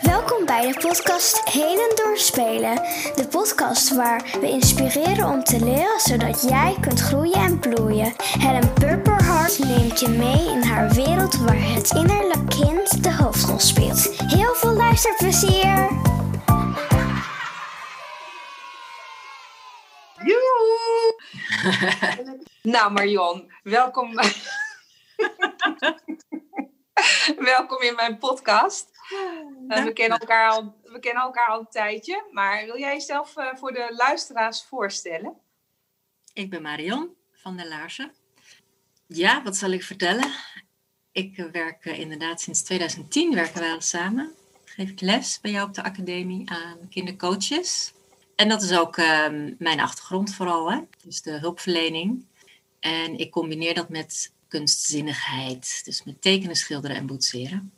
Welkom bij de podcast Heden Doorspelen. De podcast waar we inspireren om te leren zodat jij kunt groeien en bloeien. Helen Purperhart neemt je mee in haar wereld waar het innerlijk kind de hoofdrol speelt. Heel veel luisterplezier! Joehoe! nou Marion, welkom. welkom in mijn podcast. Uh, we, kennen elkaar al, we kennen elkaar al een tijdje, maar wil jij jezelf uh, voor de luisteraars voorstellen? Ik ben Marion van der Laarsen. Ja, wat zal ik vertellen? Ik uh, werk inderdaad sinds 2010 werken wij al samen. Geef ik les bij jou op de academie aan kindercoaches. En dat is ook ehm, mijn achtergrond vooral, hè? dus de hulpverlening. En ik combineer dat met kunstzinnigheid, dus met tekenen, schilderen en boetseren.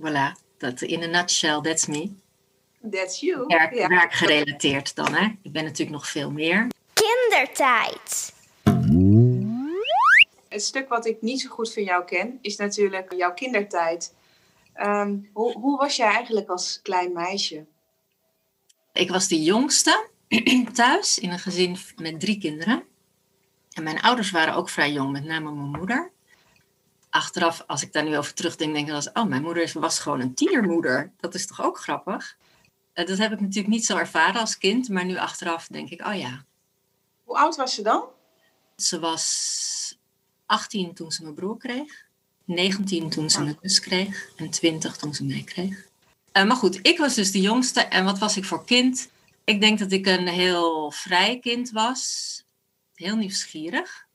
Voilà, dat in een nutshell, that's me. That's you. Werk, ja. Werkgerelateerd dan, hè? Ik ben natuurlijk nog veel meer. Kindertijd. Het stuk wat ik niet zo goed van jou ken, is natuurlijk jouw kindertijd. Um, hoe, hoe was jij eigenlijk als klein meisje? Ik was de jongste thuis in een gezin met drie kinderen. En mijn ouders waren ook vrij jong, met name mijn moeder. Achteraf, als ik daar nu over terugdenk, denk ik dat oh, mijn moeder was gewoon een tienermoeder. Dat is toch ook grappig? Uh, dat heb ik natuurlijk niet zo ervaren als kind, maar nu achteraf denk ik, oh ja. Hoe oud was ze dan? Ze was 18 toen ze mijn broer kreeg, 19 toen ze mijn zus kreeg en 20 toen ze mij kreeg. Uh, maar goed, ik was dus de jongste en wat was ik voor kind? Ik denk dat ik een heel vrij kind was, heel nieuwsgierig.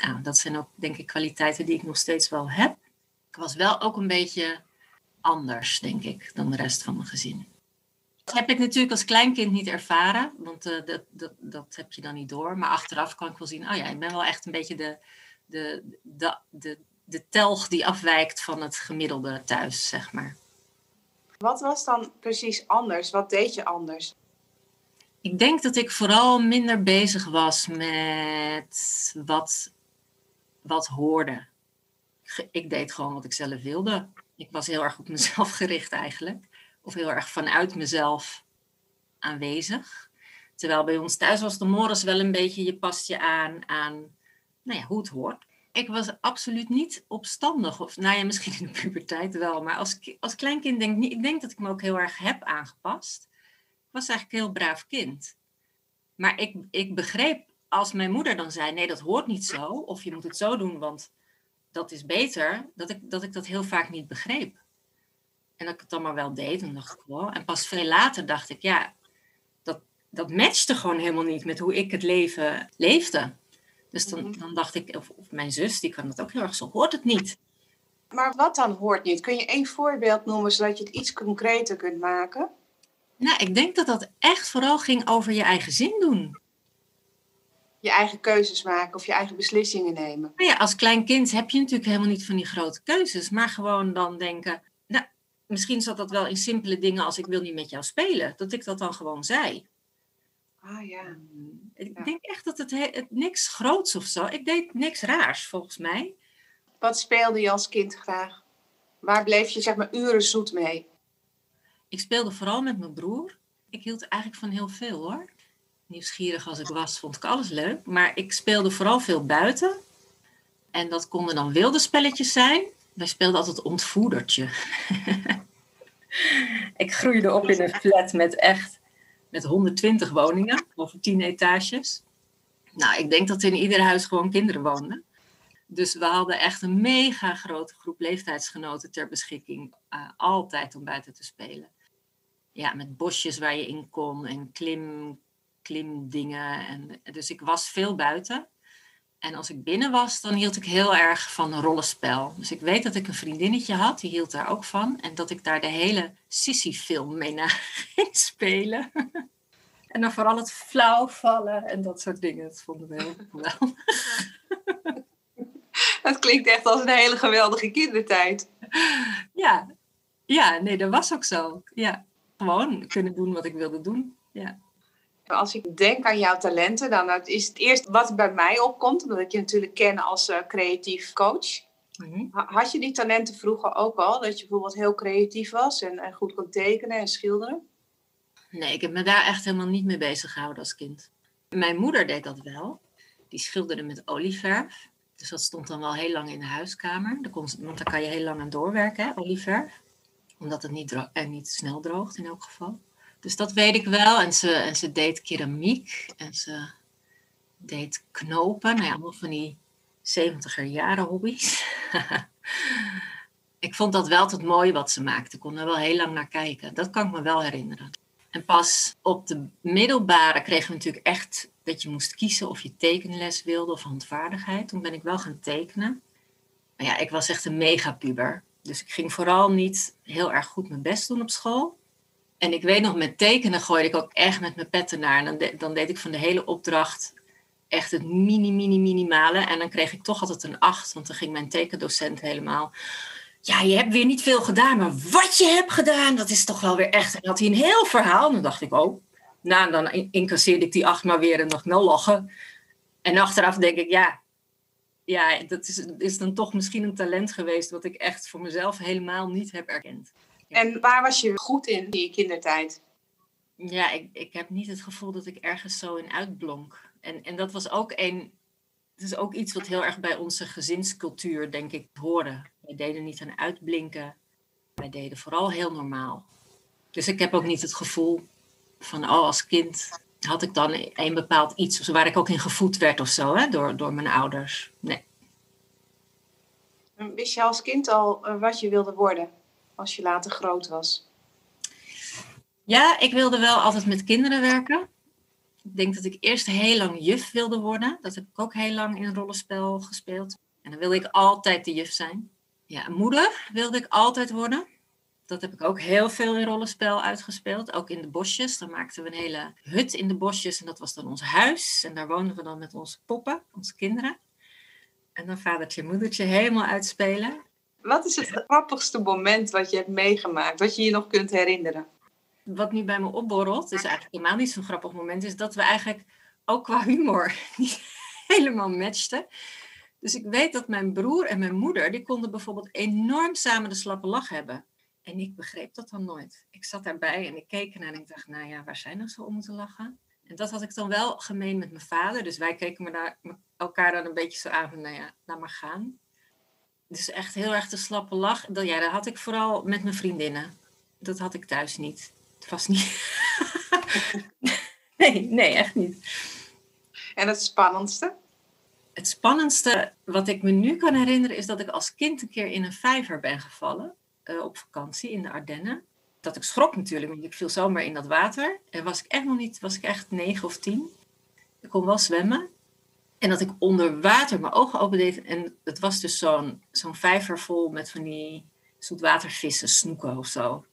Nou, dat zijn ook, denk ik, kwaliteiten die ik nog steeds wel heb. Ik was wel ook een beetje anders, denk ik, dan de rest van mijn gezin. Dat heb ik natuurlijk als kleinkind niet ervaren, want uh, dat, dat, dat heb je dan niet door. Maar achteraf kan ik wel zien, oh ja, ik ben wel echt een beetje de, de, de, de, de telg die afwijkt van het gemiddelde thuis, zeg maar. Wat was dan precies anders? Wat deed je anders? Ik denk dat ik vooral minder bezig was met wat, wat hoorde. Ik deed gewoon wat ik zelf wilde. Ik was heel erg op mezelf gericht eigenlijk. Of heel erg vanuit mezelf aanwezig. Terwijl bij ons thuis was de morgens wel een beetje, je past je aan aan nou ja, hoe het hoort. Ik was absoluut niet opstandig. Of nou ja, misschien in de puberteit wel. Maar als, als kleinkind denk ik. Ik denk dat ik me ook heel erg heb aangepast was eigenlijk een heel braaf kind. Maar ik, ik begreep als mijn moeder dan zei: nee, dat hoort niet zo. Of je moet het zo doen, want dat is beter. Dat ik dat, ik dat heel vaak niet begreep. En dat ik het dan maar wel deed. En dacht ik, wow. En pas veel later dacht ik: ja, dat, dat matchte gewoon helemaal niet met hoe ik het leven leefde. Dus dan, Mhm. dan dacht ik, of, of mijn zus, die kan dat ook heel erg zo, hoort het niet. Maar wat dan hoort niet? Kun je één voorbeeld noemen zodat je het iets concreter kunt maken? Nou, ik denk dat dat echt vooral ging over je eigen zin doen. Je eigen keuzes maken of je eigen beslissingen nemen. Nou ja, als klein kind heb je natuurlijk helemaal niet van die grote keuzes, maar gewoon dan denken, nou, misschien zat dat wel in simpele dingen als ik wil niet met jou spelen, dat ik dat dan gewoon zei. Ah ja. Ik Ja. denk echt dat het, he- het niks groots of zo, ik deed niks raars volgens mij. Wat speelde je als kind graag? Waar bleef je zeg maar uren zoet mee? Ik speelde vooral met mijn broer. Ik hield eigenlijk van heel veel hoor. Nieuwsgierig als ik was, vond ik alles leuk. Maar ik speelde vooral veel buiten. En dat konden dan wilde spelletjes zijn. Wij speelden altijd ontvoerdertje. ik groeide op in een flat met echt met 120 woningen over 10 etages. Nou, ik denk dat in ieder huis gewoon kinderen woonden. Dus we hadden echt een mega grote groep leeftijdsgenoten ter beschikking. eh, altijd om buiten te spelen. Ja, met bosjes waar je in kon en klim, klimdingen. En, dus ik was veel buiten. En als ik binnen was, dan hield ik heel erg van rollenspel. Dus ik weet dat ik een vriendinnetje had, die hield daar ook van. En dat ik daar de hele Sissy-film mee na ging spelen. En dan vooral het flauw vallen en dat soort dingen. Dat vonden we heel geweldig. Dat klinkt echt als een hele geweldige kindertijd. Ja, ja, nee, dat was ook zo. Ja, gewoon kunnen doen wat ik wilde doen. Ja. Als ik denk aan jouw talenten, dan is het eerst wat bij mij opkomt, omdat ik je natuurlijk ken als eh, creatief coach. Mhm. Had je die talenten vroeger ook al? Dat je bijvoorbeeld heel creatief was en, en goed kon tekenen en schilderen? Nee, ik heb me daar echt helemaal niet mee bezig gehouden als kind. Mijn moeder deed dat wel. Die schilderde met olieverf. Dus dat stond dan wel heel lang in de huiskamer. Want daar kan je heel lang aan doorwerken, hè, olieverf. Omdat het niet, en niet snel droogt in elk geval. Dus dat weet ik wel. En ze, en ze deed keramiek. En ze deed knopen. Nou ja, allemaal van die 70er jaren hobby's. ik vond dat wel het mooie wat ze maakte. Ik kon er wel heel lang naar kijken. Dat kan ik me wel herinneren. En pas op de middelbare kregen we natuurlijk echt dat je moest kiezen of je tekenles wilde of handvaardigheid. Toen ben ik wel gaan tekenen. Maar ja, ik was echt een megapuber. Dus ik ging vooral niet heel erg goed mijn best doen op school. En ik weet nog, met tekenen gooide ik ook echt met mijn petten naar. En dan, dan deed ik van de hele opdracht echt het mini, mini, minimale. En dan kreeg ik toch altijd een acht, want dan ging mijn tekendocent helemaal ja, je hebt weer niet veel gedaan, maar wat je hebt gedaan, dat is toch wel weer echt. En had hij een heel verhaal. En dan dacht ik, oh, nou, dan incasseerde ik die acht maar weer en dacht, nou lachen. En achteraf denk ik, ja, ja dat is, is dan toch misschien een talent geweest wat ik echt voor mezelf helemaal niet heb erkend. En waar was je goed in in je kindertijd? Ja, ik, ik heb niet het gevoel dat ik ergens zo in uitblonk. En, en dat was ook een het is ook iets wat heel erg bij onze gezinscultuur, denk ik, hoorde. Wij deden niet aan uitblinken. Wij deden vooral heel normaal. Dus ik heb ook niet het gevoel van, oh, als kind had ik dan een bepaald iets waar ik ook in gevoed werd of zo, hè, door, door mijn ouders. Nee. Wist je als kind al eh, wat je wilde worden als je later groot was? Ja, ik wilde wel altijd met kinderen werken. Ik denk dat ik eerst heel lang juf wilde worden. Dat heb ik ook heel lang in rollenspel gespeeld. En dan wilde ik altijd de juf zijn. Ja, moeder wilde ik altijd worden. Dat heb ik ook heel veel in rollenspel uitgespeeld. Ook in de bosjes. Dan maakten we een hele hut in de bosjes. En dat was dan ons huis. En daar woonden we dan met onze poppen, onze kinderen. En dan vadertje en moedertje helemaal uitspelen. Wat is het grappigste moment wat je hebt meegemaakt? Wat je je nog kunt herinneren? wat nu bij me opborrelt, is eigenlijk helemaal niet zo'n grappig moment, is dat we eigenlijk ook qua humor niet helemaal matchten. Dus ik weet dat mijn broer en mijn moeder, die konden bijvoorbeeld enorm samen de slappe lach hebben. En ik begreep dat dan nooit. Ik zat daarbij en ik keek ernaar en ik dacht, nou ja, waar zijn we zo om te lachen? En dat had ik dan wel gemeen met mijn vader. Dus wij keken me daar, elkaar dan een beetje zo aan van, nou ja, laat maar gaan. Dus echt heel erg de slappe lach. Dat, ja, dat had ik vooral met mijn vriendinnen. Dat had ik thuis niet. Het was niet. nee, nee, echt niet. En het spannendste? Het spannendste wat ik me nu kan herinneren is dat ik als kind een keer in een vijver ben gevallen uh, op vakantie in de Ardennen. Dat ik schrok natuurlijk, want ik viel zomaar in dat water. En was ik echt nog niet, was ik echt negen of tien. Ik kon wel zwemmen. En dat ik onder water mijn ogen opendeed. En het was dus zo'n zo'n vijver vol met van die zoetwatervissen, snoeken of zo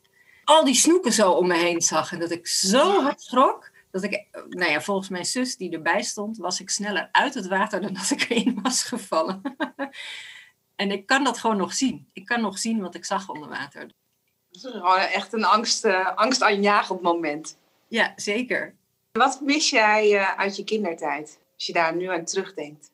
al die snoeken zo om me heen zag. En dat ik zo hard schrok. Dat ik, nou ja, volgens mijn zus die erbij stond, was ik sneller uit het water dan dat ik erin was gevallen. en ik kan dat gewoon nog zien. Ik kan nog zien wat ik zag onder water. Dat is gewoon echt een angst, uh, angstaanjagend moment. Ja, zeker. Wat mis jij uh, uit je kindertijd, als je daar nu aan terugdenkt?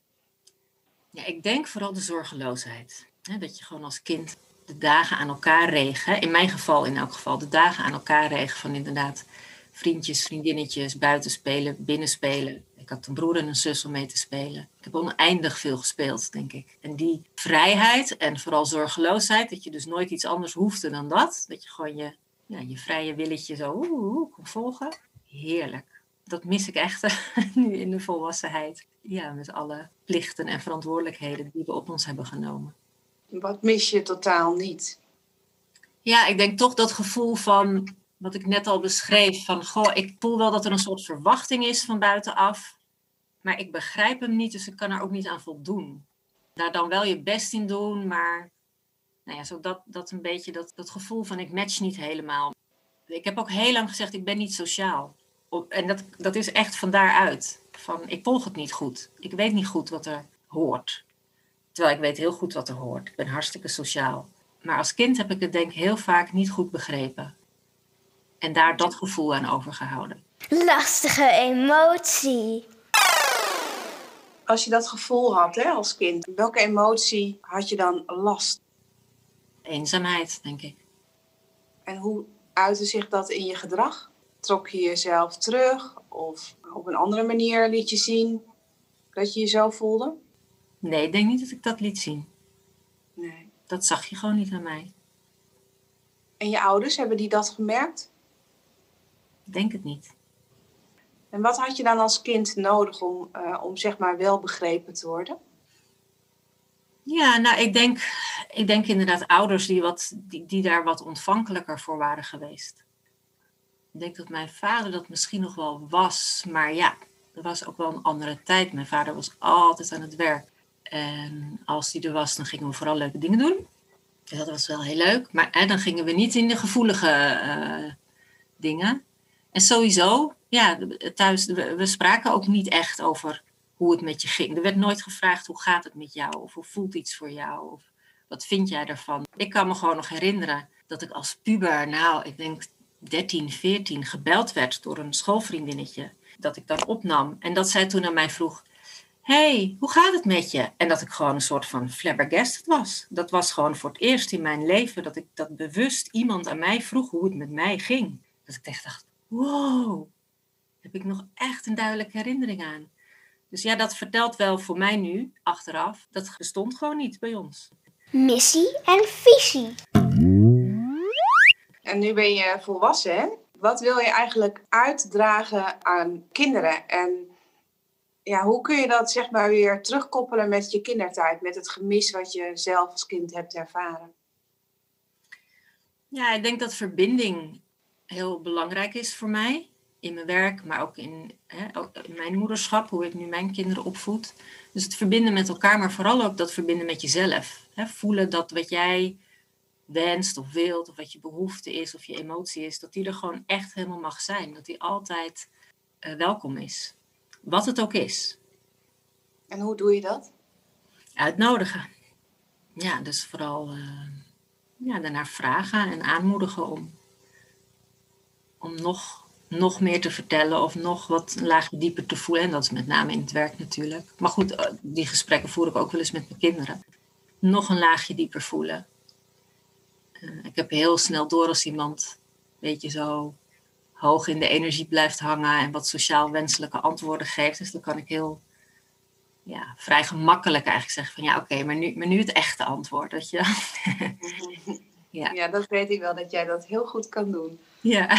Ja, ik denk vooral de zorgeloosheid. dat je gewoon als kind de dagen aan elkaar regen. In mijn geval in elk geval, de dagen aan elkaar regen van inderdaad vriendjes, vriendinnetjes, buiten spelen, binnen spelen. Ik had een broer en een zus om mee te spelen. Ik heb oneindig veel gespeeld, denk ik. En die vrijheid en vooral zorgeloosheid, dat je dus nooit iets anders hoefde dan dat. Dat je gewoon je, ja, je vrije willetje zo oeh, kon volgen. Heerlijk. Dat mis ik echt nu in de volwassenheid. Ja, met alle plichten en verantwoordelijkheden die we op ons hebben genomen. Wat mis je totaal niet? Ja, ik denk toch dat gevoel van wat ik net al beschreef. Van goh, ik voel wel dat er een soort verwachting is van buitenaf. Maar ik begrijp hem niet, dus ik kan er ook niet aan voldoen. Daar dan wel je best in doen, maar nou ja, zo dat, dat een beetje dat, dat gevoel van ik match niet helemaal. Ik heb ook heel lang gezegd, ik ben niet sociaal. En dat, dat is echt van daaruit. Van, ik volg het niet goed. Ik weet niet goed wat er hoort. Terwijl ik weet heel goed wat er hoort. Ik ben hartstikke sociaal. Maar als kind heb ik het denk ik heel vaak niet goed begrepen. En daar dat gevoel aan overgehouden. Lastige emotie. Als je dat gevoel had hè, als kind, welke emotie had je dan last? Eenzaamheid, denk ik. En hoe uitte zich dat in je gedrag? Trok je jezelf terug of op een andere manier liet je zien dat je je zo voelde? Nee, ik denk niet dat ik dat liet zien. Nee. Dat zag je gewoon niet aan mij. En je ouders, hebben die dat gemerkt? Ik denk het niet. En wat had je dan als kind nodig om, uh, om zeg maar wel begrepen te worden? Ja, nou, ik denk, ik denk inderdaad ouders die, wat, die, die daar wat ontvankelijker voor waren geweest. Ik denk dat mijn vader dat misschien nog wel was, maar ja, dat was ook wel een andere tijd. Mijn vader was altijd aan het werk. En als hij er was, dan gingen we vooral leuke dingen doen. Dus dat was wel heel leuk. Maar hè, dan gingen we niet in de gevoelige uh, dingen. En sowieso, ja, thuis, we, we spraken ook niet echt over hoe het met je ging. Er werd nooit gevraagd hoe gaat het met jou of hoe voelt iets voor jou of wat vind jij ervan. Ik kan me gewoon nog herinneren dat ik als puber, nou, ik denk 13, 14, gebeld werd door een schoolvriendinnetje. Dat ik dan opnam en dat zij toen aan mij vroeg: hey, hoe gaat het met je? En dat ik gewoon een soort van flabbergasted was. Dat was gewoon voor het eerst in mijn leven dat ik dat bewust iemand aan mij vroeg hoe het met mij ging. Dat ik echt dacht: wow, heb ik nog echt een duidelijke herinnering aan. Dus ja, dat vertelt wel voor mij nu, achteraf, dat bestond gewoon niet bij ons. Missie en visie. En nu ben je volwassen? Wat wil je eigenlijk uitdragen aan kinderen? En ja, hoe kun je dat zeg maar weer terugkoppelen met je kindertijd, met het gemis wat je zelf als kind hebt ervaren? Ja, ik denk dat verbinding heel belangrijk is voor mij in mijn werk, maar ook in, hè, mijn moederschap, hoe ik nu mijn kinderen opvoed. Dus het verbinden met elkaar, maar vooral ook dat verbinden met jezelf. Hè, voelen dat wat jij wenst of wilt, of wat je behoefte is, of je emotie is, dat die er gewoon echt helemaal mag zijn. Dat die altijd uh, welkom is. Wat het ook is. En hoe doe je dat? Uitnodigen. Ja, dus vooral uh, ja, daarnaar vragen en aanmoedigen om, om nog nog meer te vertellen of nog wat een laagje dieper te voelen. En dat is met name in het werk natuurlijk. Maar goed, eh, die gesprekken voer ik ook wel eens met mijn kinderen. Nog een laagje dieper voelen. Uh, ik heb heel snel door als iemand, weet je, zo hoog in de energie blijft hangen en wat sociaal wenselijke antwoorden geeft. Dus dan kan ik heel ja, vrij gemakkelijk eigenlijk zeggen van ja, oké, maar, nu, maar nu het echte antwoord. Dat je... ja. ja, dat weet ik wel, dat jij dat heel goed kan doen. Ja.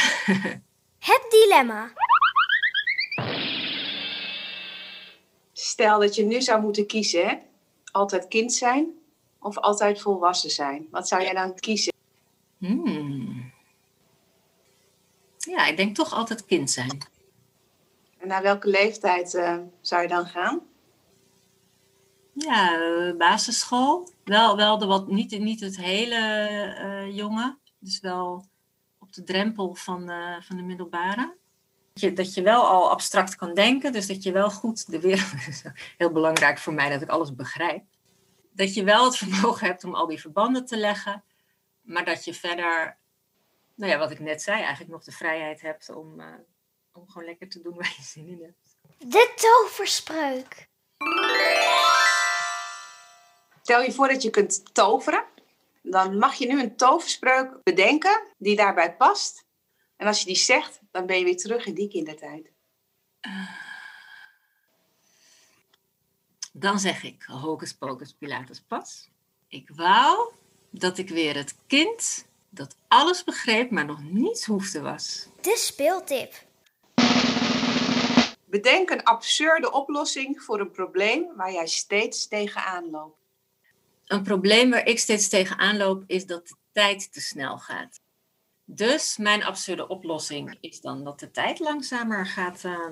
Het dilemma. Stel dat je nu zou moeten kiezen, hè? altijd kind zijn of altijd volwassen zijn. Wat zou jij dan kiezen? Hmm. Ja, ik denk toch altijd kind zijn. En naar welke leeftijd uh, zou je dan gaan? Ja, uh, basisschool. Wel, wel de wat, niet, niet het hele uh, jonge. Dus wel de drempel van, van de middelbare. Dat je, dat je wel al abstract kan denken, dus dat je wel goed de wereld. heel belangrijk voor mij dat ik alles begrijp. Dat je wel het vermogen hebt om al die verbanden te leggen, maar dat je verder, nou ja, wat ik net zei, eigenlijk nog de vrijheid hebt om, uh, om gewoon lekker te doen waar je zin in hebt. De toverspreuk. Stel je voor dat je kunt toveren dan mag je nu een toverspreuk bedenken die daarbij past. En als je die zegt, dan ben je weer terug in die kindertijd. Dan zeg ik, hocus pocus pilatus pas. Ik wou dat ik weer het kind dat alles begreep, maar nog niets hoefde was. De speeltip. Bedenk een absurde oplossing voor een probleem waar jij steeds tegenaan loopt een probleem waar ik steeds tegenaan loop, is dat de tijd te snel gaat. Dus mijn absurde oplossing is dan dat de tijd langzamer gaat uh,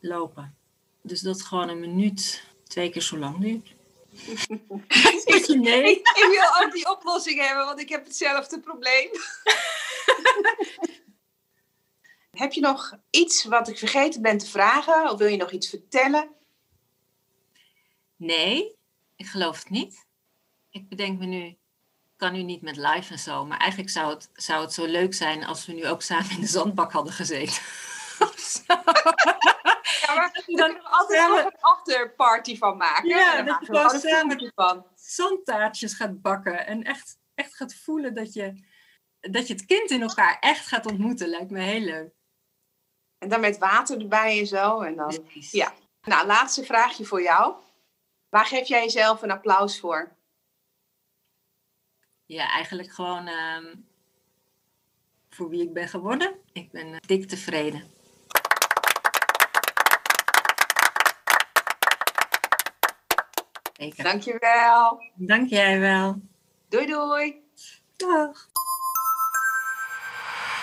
lopen. Dus dat gewoon een minuut twee keer zo lang duurt. nee. Ik, ik wil ook die oplossing hebben, want ik heb hetzelfde probleem. heb je nog iets wat ik vergeten ben te vragen? Of wil je nog iets vertellen? Nee, ik geloof het niet ik bedenk me nu, kan nu niet met live en zo, maar eigenlijk zou het, zou het zo leuk zijn als we nu ook samen in de zandbak hadden gezeten. Dat we dan kunnen altijd samen- nog een afterparty van maken. Ja, en dan dat je gewoon samen- van. zandtaartjes gaat bakken. En echt, echt gaat voelen dat je, dat je het kind in elkaar echt gaat ontmoeten. Lijkt me heel leuk. En dan met water erbij en zo. En dan... Precies. Ja. Nou, laatste vraagje voor jou. Waar geef jij jezelf een applaus voor? Ja, eigenlijk gewoon ehm, voor wie ik ben geworden. Ik ben eh, dik tevreden. Zeker. Dankjewel. Dank jij wel. Doei doei. Dag.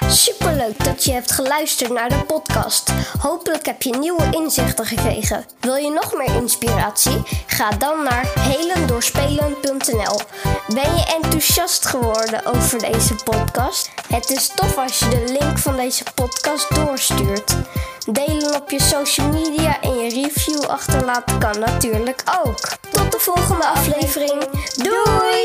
Superleuk dat je hebt geluisterd naar de podcast. Hopelijk heb je nieuwe inzichten gekregen. Wil je nog meer inspiratie? Ga dan naar helendoorspelen.nl. Ben je enthousiast geworden over deze podcast? Het is tof als je de link van deze podcast doorstuurt. Delen op je social media en je review achterlaten kan natuurlijk ook. Tot de volgende aflevering. Doei!